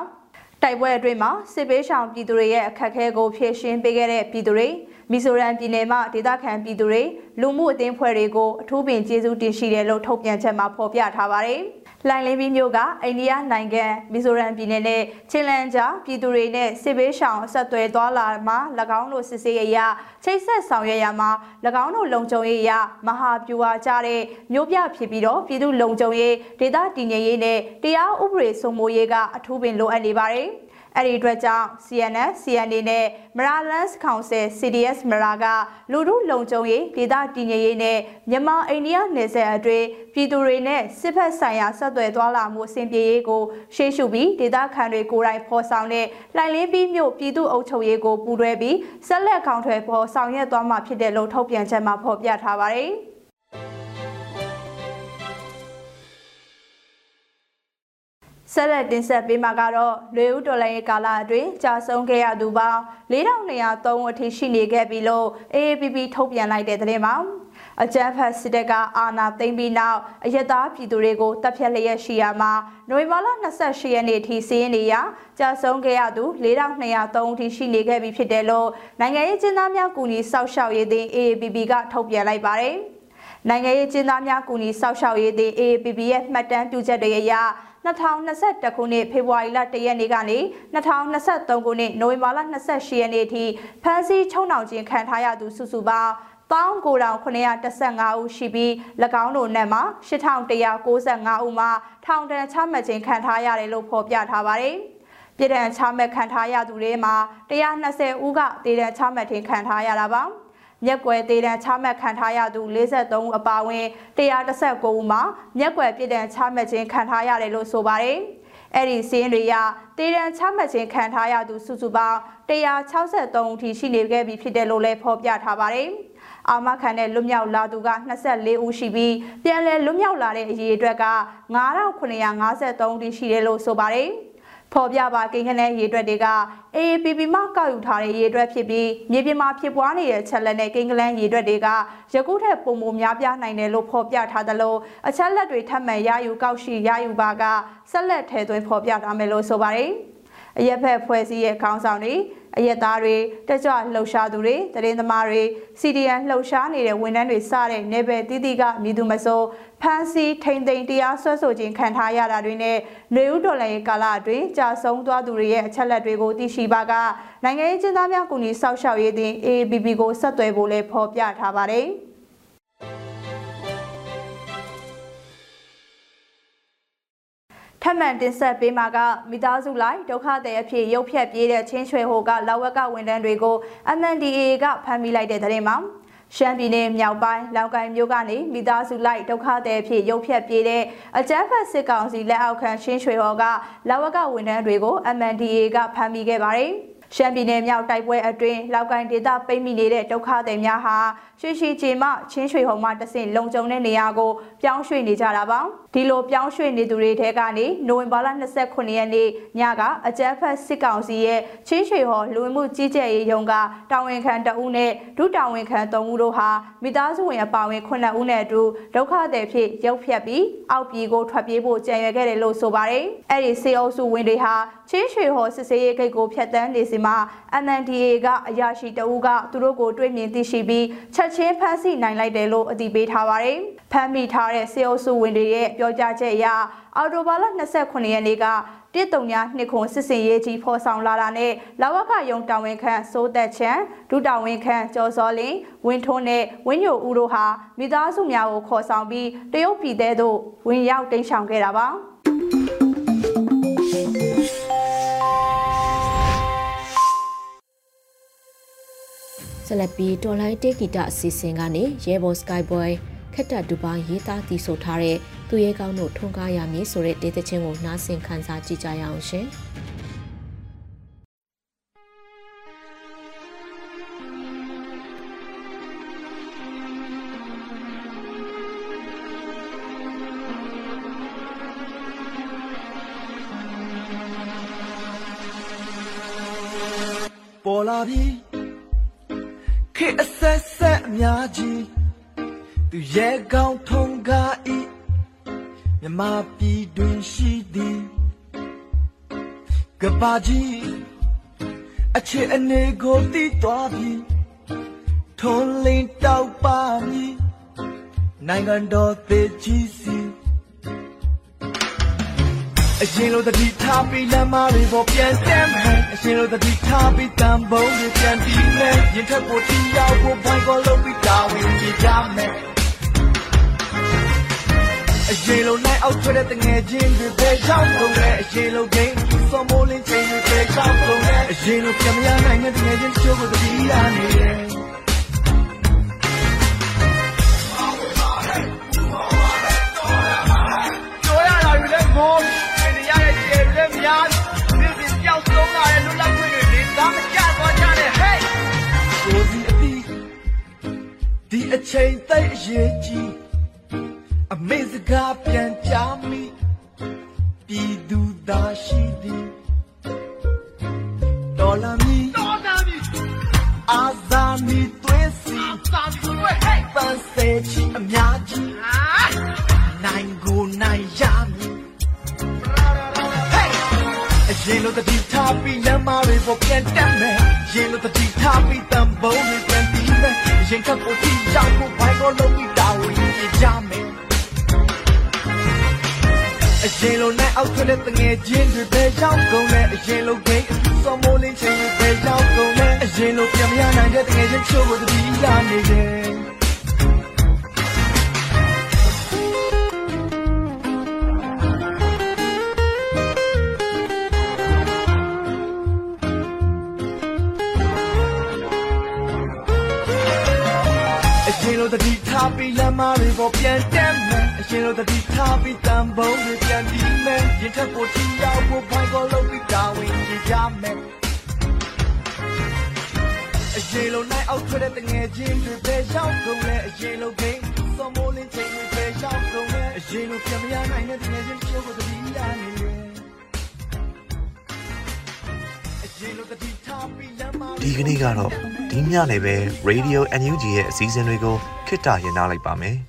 တိုက်ပွဲအတွင်းမှာစစ်ပေးရှောင်ပြည်သူတွေရဲ့အခက်အခဲကိုဖြေရှင်းပေးခဲ့တဲ့ပြည်သူတွေ မီဇိုရမ်ပြည်နယ်မှာဒေသခံပြည်သူတွေလူမှုအသင်းဖွဲ့တွေကိုအထူးပင်ကျေးဇူးတင်ရှိတယ်လို့ထုတ်ပြန်ချက်မှာဖော်ပြထားပါတယ်။လိုင်လင်းပြီးမြို့ကအိန္ဒိယနိုင်ငံမီဇိုရမ်ပြည်နယ်နဲ့ချင်းလန်ကြားပြည်သူတွေနဲ့စစ်ဘေးရှောင်ဆက်သွယ်သွားလာမှာ၎င်းတို့စစ်ဆေးရရချိတ်ဆက်ဆောင်ရွက်ရမှာ၎င်းတို့လုံခြုံရေးရမဟာပြူဟာကြတဲ့မြို့ပြဖြစ်ပြီးတော့ပြည်သူလုံခြုံရေးဒေသတည်ငြိမ်ရေးနဲ့တရားဥပဒေစိုးမိုးရေးကအထူးပင်လိုအပ်နေပါတယ်။ အဲ့ဒီအတွက်ကြောင့် CNS CNA နဲ့ Maralands Council CDS မရာကလူထုလုံခြုံရေးဒေသတည်ငြိမ်ရေးနဲ့မြန်မာအိန္ဒိယနယ်စပ်အတွင်းပြည်သူတွေနဲ့စစ်ဖက်ဆိုင်ရာဆက်သွယ်သွားလာမှုအဆင်ပြေရေးကိုရှေ့ရှုပြီးဒေသခံတွေကိုယ်တိုင်ဖော်ဆောင်တဲ့လှိုင်လင်းပြီးမြို့ပြည်သူ့အုပ်ချုပ်ရေးကိုပူးတွဲပြီးဆက်လက်ကောင်ထွယ်ဖော်ဆောင်ရွက်သွားမှာဖြစ်တယ်လို့ထုတ်ပြန်ချက်မှာဖော်ပြထားပါတယ်။ ဆက်လက်တင်ဆက်ပေးမှာကတော့လွေဦးတော်လိုင်းရဲ့ကာလအတွင်းကြာဆုံးခဲ့ရသူပေါင်း4203အထိရှိနေခဲ့ပြီလို့ AAPP ထုတ်ပြန်လိုက်တဲ့သတင်းပါအကြမ်းဖက်စစ်တပ်ကအာဏာသိမ်းပြီးနောက်အယက်သားပြည်သူတွေကိုတပ်ဖြတ်လျက်ရှိရမှာနိုဝင်ဘာလ28ရက်နေ့ထိစီးရင်နေရကြာဆုံးခဲ့ရသူ4203အထိရှိနေခဲ့ပြီဖြစ်တယ်လို့နိုင်ငံရေးကျင်းသားများကူညီစောက်ရှောက်ရေးသင်း AAPP ကထုတ်ပြန်လိုက်ပါတယ် နိုင်ငံရေးကျင်းသားများကူညီစောက်ရှောက်ရေးသင်း AAPP ရဲ့မှတ်တမ်းပြုချက်တွေအရ2021ခုနှစ်ဖေဖော်ဝါရီလ1ရက်နေ့ကနေ2023ခုနှစ်နိုဝင်ဘာလ28ရက်နေ့အထိဖမ်းဆီးချုံနှောင်ခြင်းခံထားရသူစုစုပေါင်း1915ဦးရှိပြီး၎င်းတို့နဲ့မှာ8195ဦးမှာထောင်ဒဏ်ချမှတ်ခြင်းခံထားရတယ်လို့ဖော်ပြထားပါတယ်။ပြည်ထန်ချမှတ်ခံထားရသူတွေမှာ120ဦးကဒေသချမှတ်ခြင်းခံထားရတာပါ။ မျက်ကွယ်သေးတံချမှတ်ခံထားရသူ53ဦးအပါအဝင်119ဦးမှာမျက်ကွယ်ပြည်တံချမှတ်ခြင်းခံထားရတယ်လို့ဆိုပါတယ်။အဲ့ဒီစင်းတွေရတေးတန်းချမှတ်ခြင်းခံထားရသူစုစုပေါင်း163ဦးထိရှိနေခဲ့ပြီဖြစ်တယ်လို့လည်းဖော်ပြထားပါတယ်။အာမခံတဲ့လွတ်မြောက်လာသူက24ဦးရှိပြီးပြန်လည်လွတ်မြောက်လာတဲ့အရေအတွက်က9953ဦးထိရှိတယ်လို့ဆိုပါတယ်။ ဖော်ပြပါကိန်းခနဲ့ရေအတွက်တွေက AAPP မှကောက်ယူထားတဲ့ရေအတွက်ဖြစ်ပြီးမြေပြင်မှာဖြစ်ပွားနေတဲ့ချက်လက်နဲ့ကိန်းကလန်းရေအတွက်တွေကယခုထက်ပုံမများပြားနိုင်တယ်လို့ဖော်ပြထားသလိုအချက်လက်တွေထပ်မံရယူကောက်ရှိရယူပါကဆက်လက်ထဲသွင်းဖော်ပြထားမယ်လို့ဆိုပါတယ်။ အရက်ဖက်ဖွဲ့စည်းရဲ့ခေါင်းဆောင်တွေအရက်သားတွေတက်ကြွလှုပ်ရှားသူတွေတရင်သမားတွေ CDN လှုပ်ရှားနေတဲ့ဝန်ထမ်းတွေစတဲ့နေပယ်တီးတီးကမြည်သူမစိုးဖမ်းဆီးထိန်သိမ်းတရားစွဲဆိုခြင်းခံထားရတာတွေနဲ့နေဦးဒေါ်လာရဲ့ကာလအတွင်းကြာဆုံးသွားသူတွေရဲ့အချက်လက်တွေကိုသိရှိပါကနိုင်ငံရေးကျင်းသားများကူညီစောင့်ရှောက်ရေးတင် AABB ကိုဆက်သွယ်ဖို့လည်းဖော်ပြထားပါတယ်။ ထပ်မံတင်ဆက်ပေးမှာကမိသားစုလိုက်ဒုက္ခသည်အဖြစ်ရုပ်ဖြတ်ပြေးတဲ့ချင်းချွေဟိုကလာဝက်ကဝန်ထမ်းတွေကို MNDAA ကဖမ်းမိလိုက်တဲ့တဲ့မှာရှမ်းပြည်နယ်မြောက်ပိုင်းလောက်ကိုင်မြို့ကနေမိသားစုလိုက်ဒုက္ခသည်ဖြစ်ရုပ်ဖြတ်ပြေးတဲ့အကြမ်းဖက်စစ်ကောင်စီလက်အောက်ခံရှင်းရွှေဟော်ကလာဝကဝန်ထမ်းတွေကို MNDAA ကဖမ်းမိခဲ့ပါတယ်။ရှမ်းပြည်နယ်မြောက်တိုက်ပွဲအတွင်းလောက်ကိုင်းဒေသပိတ်မိနေတဲ့ဒုက္ခသည်များဟာရွှေရှိချေမှချင်းရွှေဟုံမှတဆင့်လုံခြုံတဲ့နေရာကိုပြောင်းရွှေ့နေကြတာပါဒီလိုပြောင်းရွှေ့နေသူတွေထဲကနေနိုဝင်ဘာလ29ရက်နေ့ညကအကြမ်းဖက်စစ်ကောင်စီရဲ့ချင်းရွှေဟော်လူဝင်မှုကြီးကြပ်ရေးရုံးကတာဝန်ခံတဦးနဲ့ဒုတာဝန်ခံ3ဦးတို့ဟာမိသားစုဝင်အပါဝင်9ဦးနဲ့အတူဒုက္ခသည်ဖြစ်ရုပ်ဖြတ်ပြီးအောက်ပြည်ကိုထွက်ပြေးဖို့ကြံရွယ်ခဲ့တယ်လို့ဆိုပါတယ်အဲ့ဒီစေအုပ်စုဝင်တွေဟာချင်းရွှေဟော်စစ်စေးရေးဂိတ်ကိုဖျက်ဆီးနေစီမှာ MNDA ကအရာရှိတဦးကသူတို့ကိုတွေ့မြင်သိရှိပြီးချက်ချင်းဖမ်းဆီးနိုင်လိုက်တယ်လို့အတည်ပြုထားပါတယ်။ဖမ်းမိထားတဲ့စေအုပ်စုဝင်တွေရဲ့ပြောကြားချက်အရအော်တိုဘာလ29ရက်နေ့ကတစ်တုံညာနှစ်ခွန်စစ်စင်ရေးကြီးဖော်ဆောင်လာတာနဲ့လာဝကယုံတာဝန်ခံစိုးသက်ချန်ဒုတာဝန်ခံကျော်စောလင်းဝင်းထွန်းနဲ့ဝင်းညိုဦးတို့ဟာမိသားစုများကိုခေါ်ဆောင်ပြီးတရုတ်ပြည်သေးသို့ဝင်ရောက်တိမ်းရှောင်ခဲ့တာပါဆက်လက်ပြီးတော်လိုင်းတေဂီတအစီအစဉ်ကနေရဲဘော် Skyboy ခက်တက်ဒူပါရေးသားတည်ဆိုထားတဲ့ သူရဲကောင်းတို့ထွန်းကားရမည်ဆိုတဲ့ဒေသချင်းကိုနားဆင်ခန်းစားကြည့်ကြရအောင်ရှင်။ပေါ်လာပြီခေအဆက်ဆက်အများကြီးသူရဲ့ကောင်းထုံကားဤ မြမပြည်တွင်ရှိသည်ကပါကြီးအချစ်အနေကိုတည်သွားပြီထုံးလင်းတောက်ပါမည်နိုင်ငံတော်သေးကြီးစီအရင်လိုတတိထားပြီးလမ်းမတွေပေါ်ပြန်တက်မယ်အရင်လိုတတိထားပြီးတန်ပုံးတွေပြန်ပြီးမယ်ရင်ထက်ပေါ်တီရောက်ဖို့ဘိုင်းကောလုပ်ပြီးတာဝန်ကြီးကြမယ် အရင်လိုနိုင်အောက်ထွက်တဲ့တငယ်ချင်းတွေပဲရောက်ကုန်တယ်အရင်လိုဂိမ်းစောမိုးလင်းချိန်တွေပဲရောက်ကုန်တယ်အရင်လိုပြန်မရနိုင်တဲ့တငယ်ချင်းချိုးကိုတတိရနေတယ်အချိန်သိအရေးကြီးအ မေစကားပြန်ကြမိပြည်သူသားရှိသည်ဒေါ်လာမီဒေါ်လာမီအာဇာမီသွေးစီအာဇာမီသွေးဟဲ့ပန်းစေချီအများကြီးဟာနိုင်ကိုနိုင်ရမည်အရင်လိုတတိထားပြီးလမ်းမတွေပေါ်ပြန်တက်မယ်ရင်လိုတတိထားပြီးတံပုံးတွေပြန်ပြီးမယ်ရင်ခတ်ကိုတီးရောက်ကိုဘိုင်းကိုလုံးပြီးတာဝန်ကြီးကြမယ် ရင်လိုနဲ့အောက်ထွက်တဲ့တငယ်ချင်းတွေပဲရောက်ကုန်တယ်အရင်လိုဂိမ်းစောမိုးလင်းချင်းတွေပဲရောက်ကုန်တယ်အရင်လိုပြန်မရနိုင်တဲ့တငယ်ချင်းချို့ကိုတတိရနေတယ်လိုတတိထားပြီးလမ်းမတွေပေါ်ပြန်တက်မယ်အ ရင်လိုတတိထားပြီးတန်ပုံးတွေပြန်ပြီးမယ်ရင်ထက်ပေါ်ချီရောက်ဖို့ဘိုင်းကိုလုံးပြီးတာဝန်ကြီးကြမယ်အရင်လိုနိုင်အောက်ထွက်တဲ့တငယ်ချင်းတွေပဲရောက်ကုန်လေအရင်လိုဂိမ်းစောမိုးလင်းချိန်တွေပဲရောက်ကုန်လေအရင်လိုပြန်မရနိုင်တဲ့တငယ်ချင်းချိုးကိုတတိရနေလေဒီကနေ့ကတော့ဒီညနေပဲ Radio NUG ရဲ့အစည်းအဝေးတွေကိုခਿੱတရနာလိုက်ပါမယ်။